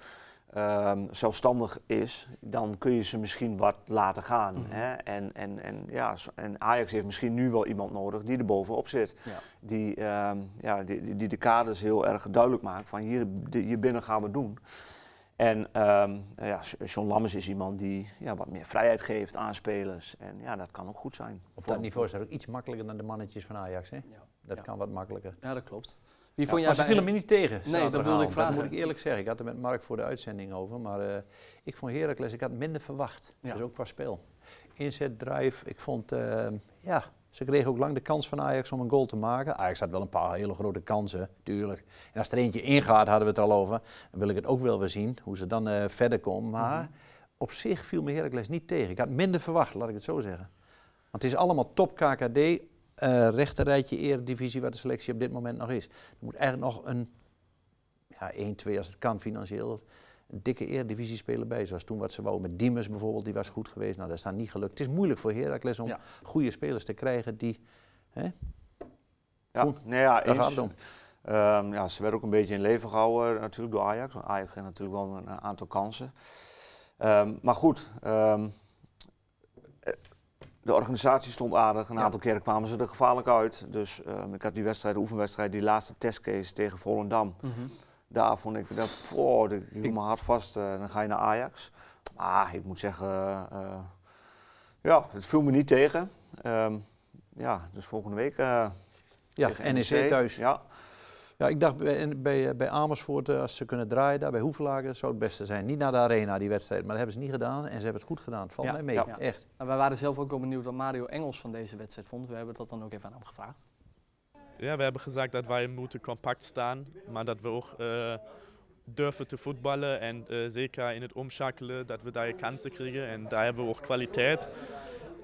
ehm, zelfstandig is, dan kun je ze misschien wat laten gaan. Mhm. hè? En, en, en, ja, en Ajax heeft misschien nu wel iemand nodig die er bovenop zit. Ja. Die, ehm, ja, die, die- die de kaders heel erg duidelijk maakt van hier, binnen gaan we doen. En ehm, ja, John Lammers is iemand die ja, wat meer vrijheid geeft aan spelers. En ja, dat kan ook goed zijn. Op dat niveau is dat ook iets makkelijker dan de mannetjes van Ajax. Hè? Ja. Dat Ja. kan wat makkelijker. Ja, dat klopt. Wie Ja, vond jij maar ze vielen me niet tegen. dat wilde ik vragen. Dat moet ik eerlijk zeggen. Ik had er met Mark voor de uitzending over. Maar eh, ik vond Heracles, ik had minder verwacht. Ja. Dus ook qua spel. Inzet, drive. Ik vond, eh, ja, ze kregen ook lang de kans van Ajax om een goal te maken. Ajax had wel een paar hele grote kansen, tuurlijk. En als er eentje ingaat, hadden we het er al over. Dan wil ik het ook wel weer zien, hoe ze dan eh, verder komen. Maar Mhm. op zich viel me Heracles niet tegen. Ik had minder verwacht, laat ik het zo zeggen. Want het is allemaal top KKD, eh rechterrijtje eredivisie waar de selectie op dit moment nog is. Er moet eigenlijk nog een, ja, 1, 2 als het kan financieel, een dikke eredivisie speler bij. Zoals toen wat ze wou met Diemers bijvoorbeeld, die was goed geweest. Nou, dat is dan niet gelukt. Het is moeilijk voor Heracles om Ja. goede spelers te krijgen die... Hè, Ja, nee, ja, daar eens. gaat het om. Ehm, ja, ze werden ook een beetje in leven gehouden natuurlijk door Ajax. Want Ajax kreeg natuurlijk wel een, een aantal kansen. Ehm, maar goed, ehm, eh, de organisatie stond aardig. Een Ja. aantal keren kwamen ze er gevaarlijk uit. Dus ehm, ik had die wedstrijd, de oefenwedstrijd, die laatste testcase tegen Volendam. Mhm. Daar vond ik dat, oh, ik hield me hard vast. eh, dan ga je naar Ajax. Maar ik moet zeggen, eh, ja, het viel me niet tegen. Ehm, ja, dus volgende week eh ja, NEC thuis. Ja, Ja, ik dacht bij, bij, bij Amersfoort, eh, als ze kunnen draaien daar bij Hoevelaken, zou het beste zijn. Niet naar de arena die wedstrijd, maar dat hebben ze niet gedaan. En ze hebben het goed gedaan. Het valt Ja, mij mee, ja. echt. En wij waren zelf ook wel benieuwd wat Mario Engels van deze wedstrijd vond. We hebben dat dan ook even aan hem gevraagd. Ja, we hebben gezegd dat wij moeten compact staan, maar dat we ook eh, durven te voetballen en eh, zeker in het omschakelen dat we daar kansen krijgen en daar hebben we ook kwaliteit.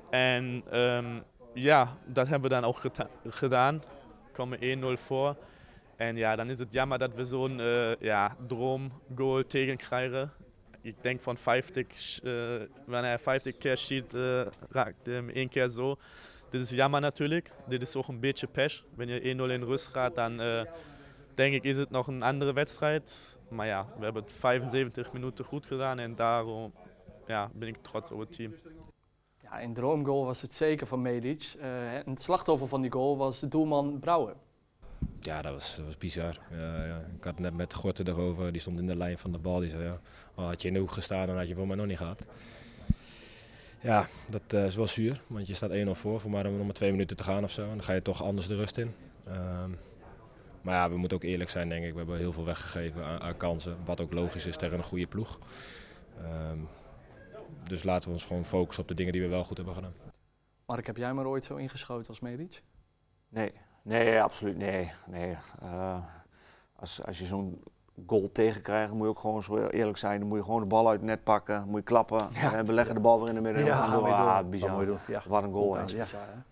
En ehm, ja, dat hebben we dan ook gedaan. Komen 1-0 voor. En ja, dan is het jammer dat we zo'n eh ja, droomgoal tegenkrijgen. Ik denk van 50, eh, wanneer hij 50 keer schiet, eh, raakt hem één keer zo. Dit is jammer natuurlijk. Dit is ook een beetje pech. Wanneer je 1-0 in rust gaat, dan eh, denk ik is het nog een andere wedstrijd. Maar ja, we hebben het 75 minuten goed gedaan en daarom ja, ben ik trots op het team. Ja, in droomgoal was het zeker van Medic. En het slachtoffer van die goal was de doelman Brouwer. Ja, dat was, dat was bizar. Ja, ja. Ik had net met Gorten erover, die stond in de lijn van de bal. Die zei, ja, oh, had je in de hoek gestaan, dan had je voor mij nog niet gehad. Ja, dat eh, is wel zuur, want je staat 1-0 voor, voor maar nog maar twee minuten te gaan of zo. En dan ga je toch anders de rust in. Ehm, maar ja, we moeten ook eerlijk zijn, denk ik. We hebben heel veel weggegeven aan, aan kansen, wat ook logisch is tegen een goede ploeg. Ehm, dus laten we ons gewoon focussen op de dingen die we wel goed hebben gedaan. Mark, heb jij maar ooit zo ingeschoten als Medic? Nee, nee, absoluut nee. nee. Eh, als, als je zo'n goal tegenkrijgt, moet je ook gewoon zo eerlijk zijn. Dan moet je gewoon de bal uit het net pakken, moet je klappen Ja. en we leggen de bal weer in de midden. Ja, gaan door. weer door. Ah, Dat bizar. doen. Ja. Wat een goal. Ja.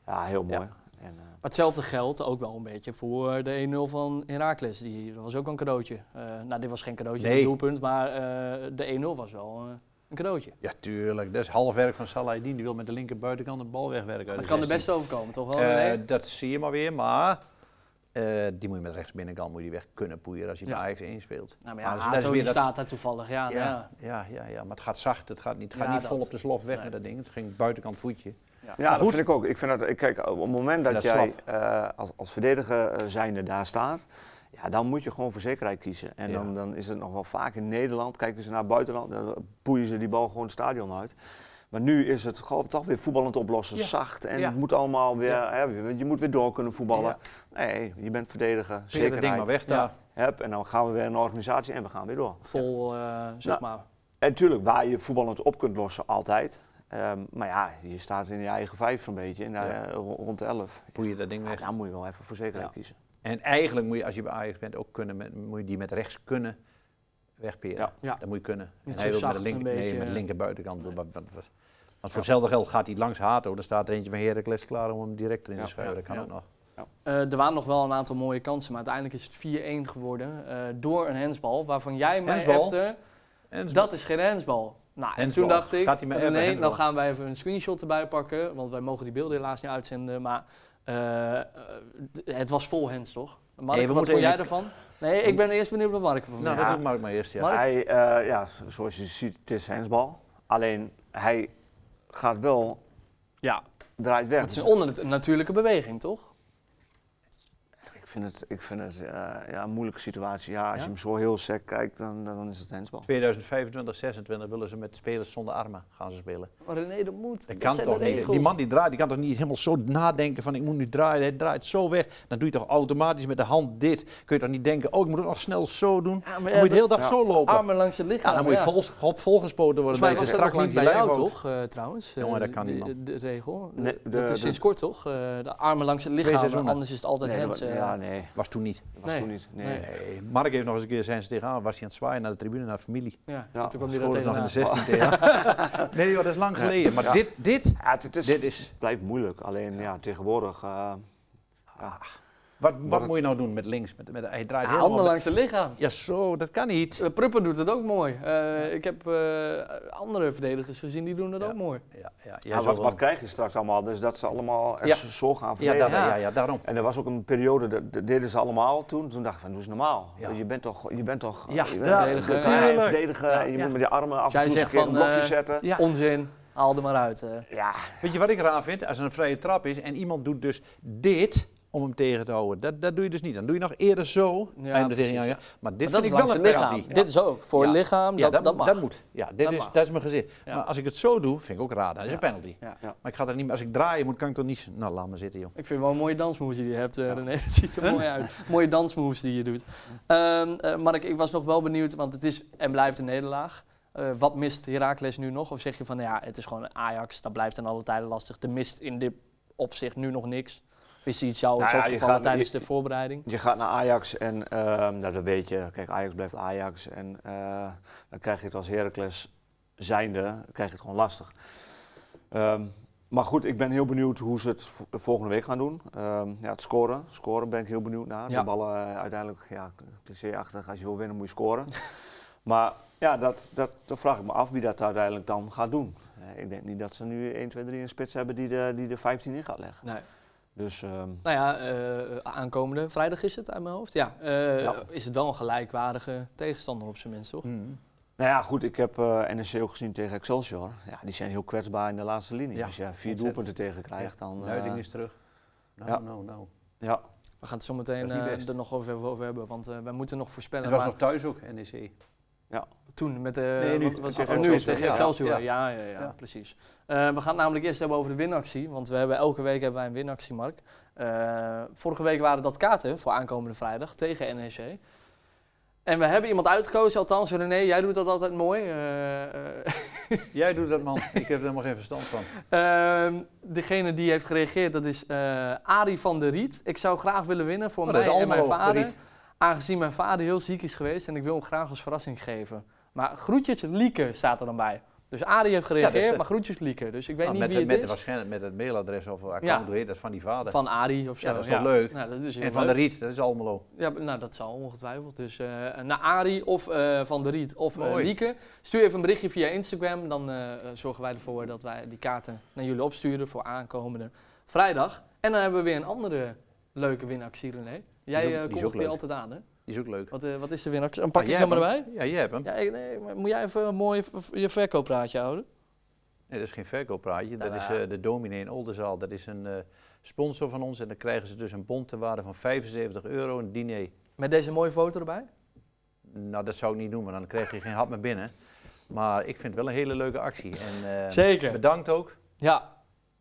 Ja, heel mooi. Ja. En, eh, Maar hetzelfde geldt ook wel een beetje voor de 1-0 van Heracles. Die, dat was ook een cadeautje. Eh, nou, dit was geen cadeautje, Nee. doelpunt, maar eh, de 1-0 was wel eh, een cadeautje. Ja, tuurlijk. Dat is half werk van Salahidin. Die wil met de linker buitenkant de bal wegwerken. de kan er 16. best overkomen, toch wel? Eh, dat zie je maar weer, maar eh, die moet je met rechts binnenkant moet je weg kunnen poeieren als je Ja. bij Ajax 1 speelt. nou, maar ja, dat Hato, dat is weer die dat- staat daar toevallig. Ja, nou ja. Ja, ja, ja, ja, maar het gaat zacht. Het gaat niet, het gaat Ja, niet dat. vol op de slof weg Nee. met dat ding. Het ging buitenkant voetje. ja, dat goed. vind ik ook. Ik vind dat, ik kijk, op het moment dat dat jij eh, als, als verdediger zijnde daar staat, ja, dan moet je gewoon voor zekerheid kiezen. En Ja. dan, dan is het nog wel vaak in Nederland, kijken ze naar het buitenland, dan poeien ze die bal gewoon het stadion uit. Maar nu is het gewoon toch weer voetballend oplossen, Ja. zacht. En Ja. het moet allemaal weer, Ja. hè, je je moet weer door kunnen voetballen. Nee, je bent verdediger, Zeker zekerheid. ding maar weg daar. Hup, en dan gaan we weer de organisatie en we gaan weer door. Vol, eh, zeg Nou, maar. En natuurlijk, waar je voetballend op kunt lossen, altijd. Ehm, maar ja, je staat in je eigen vijf zo'n beetje, Ja. eh, ro- rond de elf. Poeien dat ding Ja, weg. dan moet je wel even voor zekerheid kiezen. En eigenlijk moet je, als je bij Ajax bent, ook kunnen met, moet je die met rechts kunnen wegperen. Ja. Ja. Dat moet je kunnen. Niet en hij zo wil met de, een nee, met de eh. linker buitenkant. Want, want- want- want voor hetzelfde geld gaat hij langs Hato. Dan staat er eentje van Heracles klaar om hem direct erin Ja, te schuiven. dat kan ja. ook nog. Eh, er waren nog wel een aantal mooie kansen, maar uiteindelijk is het 4-1 geworden eh, door een hensbal, waarvan jij mij En dat is geen hensbal. Nou, en Hensbal. toen dacht ik, Gaat hij met nee, appen, nou gaan wij even een screenshot erbij pakken, want wij mogen die beelden helaas niet uitzenden, maar eh, eh, het was vol hens, toch? Mark, wat vond jij ervan? Nee, ik ben eerst benieuwd wat Mark ervan Nou, dat doet Mark maar eerst. Ja. Mark? Hij, eh, ja, zoals je ziet, het is hensbal. Alleen hij gaat wel, Ja, draait weg. het is een onder de natuurlijke beweging, toch? Ik vind het, ik vind het eh, ja, een moeilijke situatie. Ja, als Ja? je hem zo heel sec kijkt, dan, dan is het hensbal. 2025, 26 willen ze met spelers zonder armen gaan ze spelen. Maar René, dat moet. Dat kan toch niet? Die man die draait, die kan toch niet helemaal zo nadenken van ik moet nu draaien. Hij draait zo weg. Dan doe je toch automatisch met de hand dit. Kun je toch niet denken, oh ik moet het nog snel zo doen. Ja, maar Dan moet je de hele dag ja. zo lopen. Armen langs het lichaam. Ja, dan moet je ja. vol, vol, volgespoten worden. Dat was je dat strak langs bij je jou, toch, eh, trouwens? Jongen, Eh, dat kan de, niet, man. De, regel. Nee, De- de- dat is sinds kort, toch? Eh, de armen langs het lichaam, anders is het altijd hands. eh. ja, nee, Was toen niet. was Nee. toen niet. Nee. Nee. Nee, Mark heeft nog eens een keer zijn ze tegenaan. Was hij aan het zwaaien naar de tribune, naar de familie. Ja, Ja, toen kwam hij nog in de tegenaan. 16 tegen. (laughs) Nee joh, dat is lang geleden. Maar Ja. dit, dit, Ja, het, het is, Dit is- het blijft moeilijk. Alleen ja, tegenwoordig. eh, ja. Wat, wat het- moet je nou doen met links? Met, met, hij draait Ja, helemaal handen met- langs het lichaam. Ja zo, dat kan niet. Eh, Pruppen doet het ook mooi. Eh, ik heb eh, andere verdedigers gezien die doen dat Ja. ook mooi. Ja, ja, Ja, ja, wat, wat krijg je straks allemaal? Dus dat ze allemaal echt Ja. zo gaan ja, verdedigen. Ja. ja, ja, daarom. En er was ook een periode, dat, dat deden ze allemaal toen. Toen dacht ik van, doe eens normaal. Ja. Je bent toch, je bent toch Ja, je bent dat- verdedigen, natuurlijk. verdedigen Ja. en je Ja. moet met je armen af Jij en toe zegt een keer van, een blokje zetten. Ja. Onzin, haal er maar uit. Ja, Weet je wat ik raar vind? Als er een vrije trap is en iemand doet dus dit om hem tegen te houden. Dat, dat doe je dus niet. Dan doe je nog eerder zo. Ja, en tegen, ja. ja. Maar dit Maar dat vind ik wel een het penalty. Dit is ook voor het lichaam, Ja, dat, dat, mag. moet. Ja, dit Dat is, mag. dat is mijn gezicht. Maar als ik het zo doe, vind ik ook raar. Dan is het een penalty. Ja. Ja. Maar ik ga er niet. Als ik draaien moet, kan ik toch niet. Nou, laat maar zitten, joh. Ik vind wel een mooie dansmoves die je hebt, eh, René. (laughs) Het ziet er mooi uit. Mooie dansmoves die je doet. Ehm eh, Mark, ik was nog wel benieuwd, want het is en blijft een nederlaag. Eh, wat mist Heracles nu nog? Of zeg je van, ja, het is gewoon Ajax, dat blijft in alle tijden lastig. Er mist in dit opzicht nu nog niks. Is iets jou Nou ja, opgevallen gaat- tijdens je- de voorbereiding? je gaat naar Ajax en ehm, nou, dat weet je. Kijk, Ajax blijft Ajax. En eh, dan krijg je het als Heracles zijnde, krijg je het gewoon lastig. Ehm, maar goed, ik ben heel benieuwd hoe ze het vo- volgende week gaan doen. Ehm, ja, het scoren. Scoren ben ik heel benieuwd naar. Ja. De ballen eh, uiteindelijk, ja, cliché-achtig. Als je wil winnen moet je scoren. (laughs) maar ja, dat, dat, dat vraag ik me af wie dat uiteindelijk dan gaat doen. Eh, ik denk niet dat ze nu 1, 2, 3 een spits hebben die de, die de 15 in gaat leggen. Nee. Dus ehm, Nou ja, eh, aankomende vrijdag is het uit mijn hoofd. Ja, eh, Ja. is het wel een gelijkwaardige tegenstander op zijn minst, toch? Mm. Nou ja, goed, ik heb eh NEC ook gezien tegen Excelsior. Ja, die zijn heel kwetsbaar in de laatste linie. Ja, Als je vier ontzettend. doelpunten tegen krijgt, dan... eh, Nuiting is terug. Nou, ja. nou, nou. Ja, We gaan het zo meteen eh, er nog over, over hebben, want eh, wij moeten nog voorspellen. Het was maar nog thuis ook, E NEC. toen met de Nee, nu wat was tegen het? Nu Excelsior. tegen Ja, Excelsior. Ja, ja. ja, ja, Ja. precies. Eh, we gaan het namelijk eerst hebben over de winactie, want we hebben elke week hebben wij een winactie, Mark. Eh, vorige week waren dat kaarten voor aankomende vrijdag tegen NEC. En we hebben iemand uitgekozen, althans René, jij doet dat altijd mooi. Eh, eh, Jij doet dat, man. (laughs) ik heb er helemaal geen verstand van. Ehm, degene die heeft gereageerd, dat is eh Arie van der Riet. Ik zou graag willen winnen voor Oh, mij en mijn vader. Aangezien mijn vader heel ziek is geweest en ik wil hem graag als verrassing geven. Maar groetjes Lieke staat er dan bij. Dus Arie heeft gereageerd, is maar groetjes Lieke. Dus ik weet Nou, niet wie de- het met, de is. waarschijnlijk met het mailadres of account, Ja. dat, van die vader. Van Arie of zo. Ja, dat is toch leuk? Nou, dat is en van de Riet, dat is Almelo. Ja, nou dat zal ongetwijfeld. Dus eh, naar Arie of eh, Van der Riet of eh. Lieke. Stuur even een berichtje via Instagram. Dan zorgen wij ervoor dat wij die kaarten naar jullie opsturen voor aankomende vrijdag. En dan hebben we weer een andere leuke winactie, René. Jij eh, die kondigt altijd aan, hè? Die is ook leuk. Wat, eh, wat is de winactie? Dan pak Ah, ik hem erbij. Ja, jij hebt hem. Ja, ik- nee, maar moet jij even een mooi je verkooppraatje houden? Nee, dat is geen verkooppraatje. Dat Nou, is ja. eh, de dominee in Oldenzaal. Dat is een sponsor van ons. En dan krijgen ze dus een bon ter waarde van 75 euro, een diner. Met deze mooie foto erbij? Nou, dat zou ik niet doen, want dan krijg je geen hap meer binnen. Maar ik vind het wel een hele leuke actie. En, Zeker. Bedankt ook. Ja,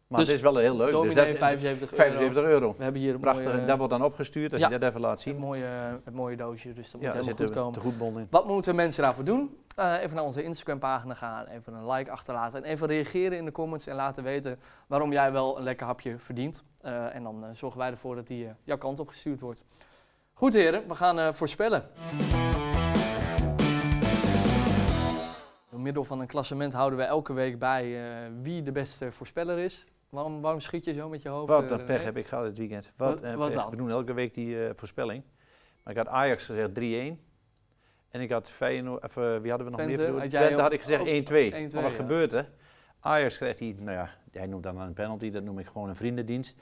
Maar Dus het is wel heel leuk. dominee, dus dat, 75 euro. 75 euro. We hebben hier een Prachtig. mooie, dat wordt dan opgestuurd als ja. je dat even laat het zien. mooie, het mooie doosje, dus dat moet helemaal goed komen. te goed bon in. Wat moeten mensen daarvoor doen? Eh, even naar onze Instagram-pagina gaan, even een like achterlaten en even reageren in de comments en laten weten waarom jij wel een lekker hapje verdient. Eh, en dan eh, zorgen wij ervoor dat die jouw kant op gestuurd wordt. Goed heren, we gaan voorspellen. Door middel van een klassement houden we elke week bij wie de beste voorspeller is. Waarom, waarom schiet je zo met je hoofd? Wat eh, een pech heb ik gehad dit weekend. Wat, Wat- wat dan? We doen elke week die eh, voorspelling. Maar ik had Ajax gezegd 3-1. En ik had Feyenoord, of, eh, wie hadden we nog Twente, meer? had Twente had ik gezegd ook 1-2. 1-2, Maar wat ja. gebeurt er? Ajax krijgt die, nou ja, hij noemt dan een penalty, dat noem ik gewoon een vriendendienst.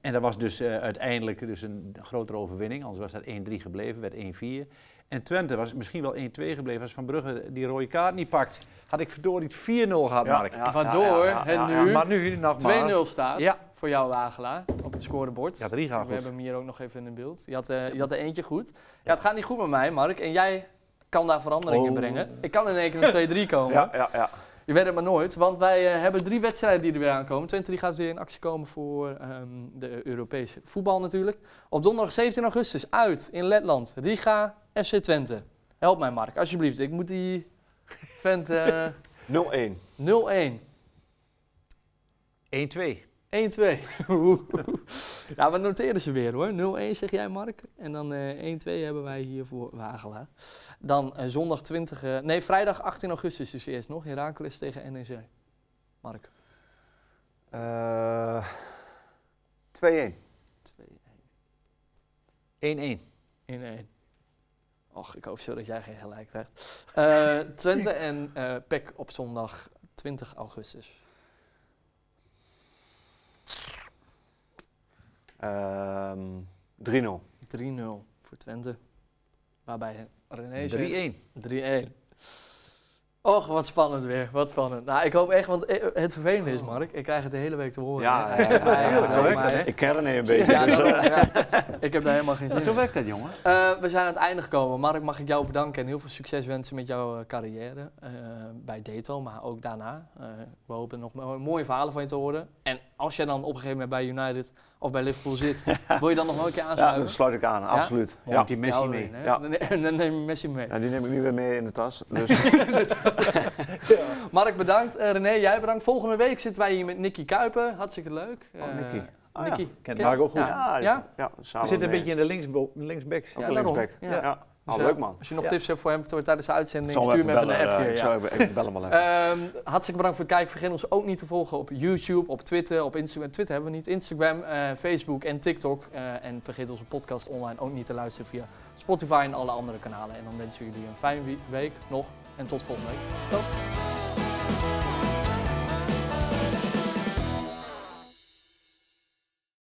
En dat was dus eh, uiteindelijk dus een grotere overwinning, anders was dat 1-3 gebleven, werd 1-4. En Twente was misschien wel 1-2 gebleven als Van Brugge die rode kaart niet pakt. Had ik verdorie het 4-0 gehad, Mark. Waardoor het nu Maar nu nog maar. 2-0 staat Ja. voor jouw Wagelaar op het scorebord. Ja, drie gaan We goed. hebben hem hier ook nog even in beeld. Je had, eh, je had er eentje goed. Ja, het gaat niet goed met mij, Mark. En jij kan daar verandering in Oh. brengen. Ik kan in één keer een 2-3 komen. Ja, ja, ja. Je weet het maar nooit, want wij eh, hebben drie wedstrijden die er weer aankomen. Twente die gaat weer in actie komen voor ehm, de Europese voetbal natuurlijk. Op donderdag 17 augustus uit in Letland. Riga, FC Twente. Help mij Mark, alsjeblieft. Ik moet die vent eh 0-1. 0-1. 1-2. 1-2. Oeh. ja, we noteren ze weer hoor. 0-1 zeg jij Mark. En dan eh 1-2 hebben wij hier voor Wagelaar. Dan eh, zondag 20... eh, nee, vrijdag 18 augustus is eerst nog. Heracles tegen NEC. Mark. Eh 2-1. 1-1. 1-1. Och, ik hoop zo dat jij geen gelijk krijgt. Twente en PEC op zondag 20 augustus. Ehm 3-0. 3-0 voor Twente. Waarbij René zegt 3-1. 3-1. Och, wat spannend weer. Wat spannend. Nou, ik hoop echt, want eh, het vervelende is, Mark, ik krijg het de hele week te horen. Ja, ja, zo werkt dat, hè? Ik ken René een beetje. Ja, dus, eh, ja. ik heb daar helemaal geen zin zo in. werkt dat, jongen. Eh, we zijn aan het einde gekomen. Mark, mag ik jou bedanken en heel veel succes wensen met jouw carrière. eh, bij Datewel, maar ook daarna. Eh, we hopen nog mo- mooie verhalen van je te horen. En als jij dan op een gegeven moment bij United of bij Liverpool zit, (laughs) wil je dan nog wel een keer ja, aanschuiven? dat sluit ik aan, absoluut. Mooi. Ja. die Messi mee. Ja. Dan, ne- dan neem je Messi mee. Ja, die neem ik nu weer mee in de tas. (laughs) Dus Mark, bedankt. Eh, René, jij bedankt. Volgende week zitten wij hier met Nicky Kuipen. Hartstikke leuk. Oh, Eh, Nicky. Ja. Nicky. Kent Ken- Mark ook goed. Ja. ja, Ja? ja? Zitten een mee. beetje in de linksbacks. Ook Ja, linksback. Ja. Ja. Dus, Oh, eh, leuk man. Als je nog Ja. tips hebt voor hem tijdens de uitzending, zal hem stuur me even een appje. eh, Ik ja. zou even, even bellen hem wel even. (laughs) Ehm, hartstikke bedankt voor het kijken. Vergeet ons ook niet te volgen op YouTube, op Twitter, op Instagram. Twitter hebben we niet. Instagram, eh, Facebook en TikTok. Eh, en vergeet onze podcast online ook niet te luisteren via Spotify en alle andere kanalen. En dan wensen we jullie een fijne week nog. En tot volgende week. Tot.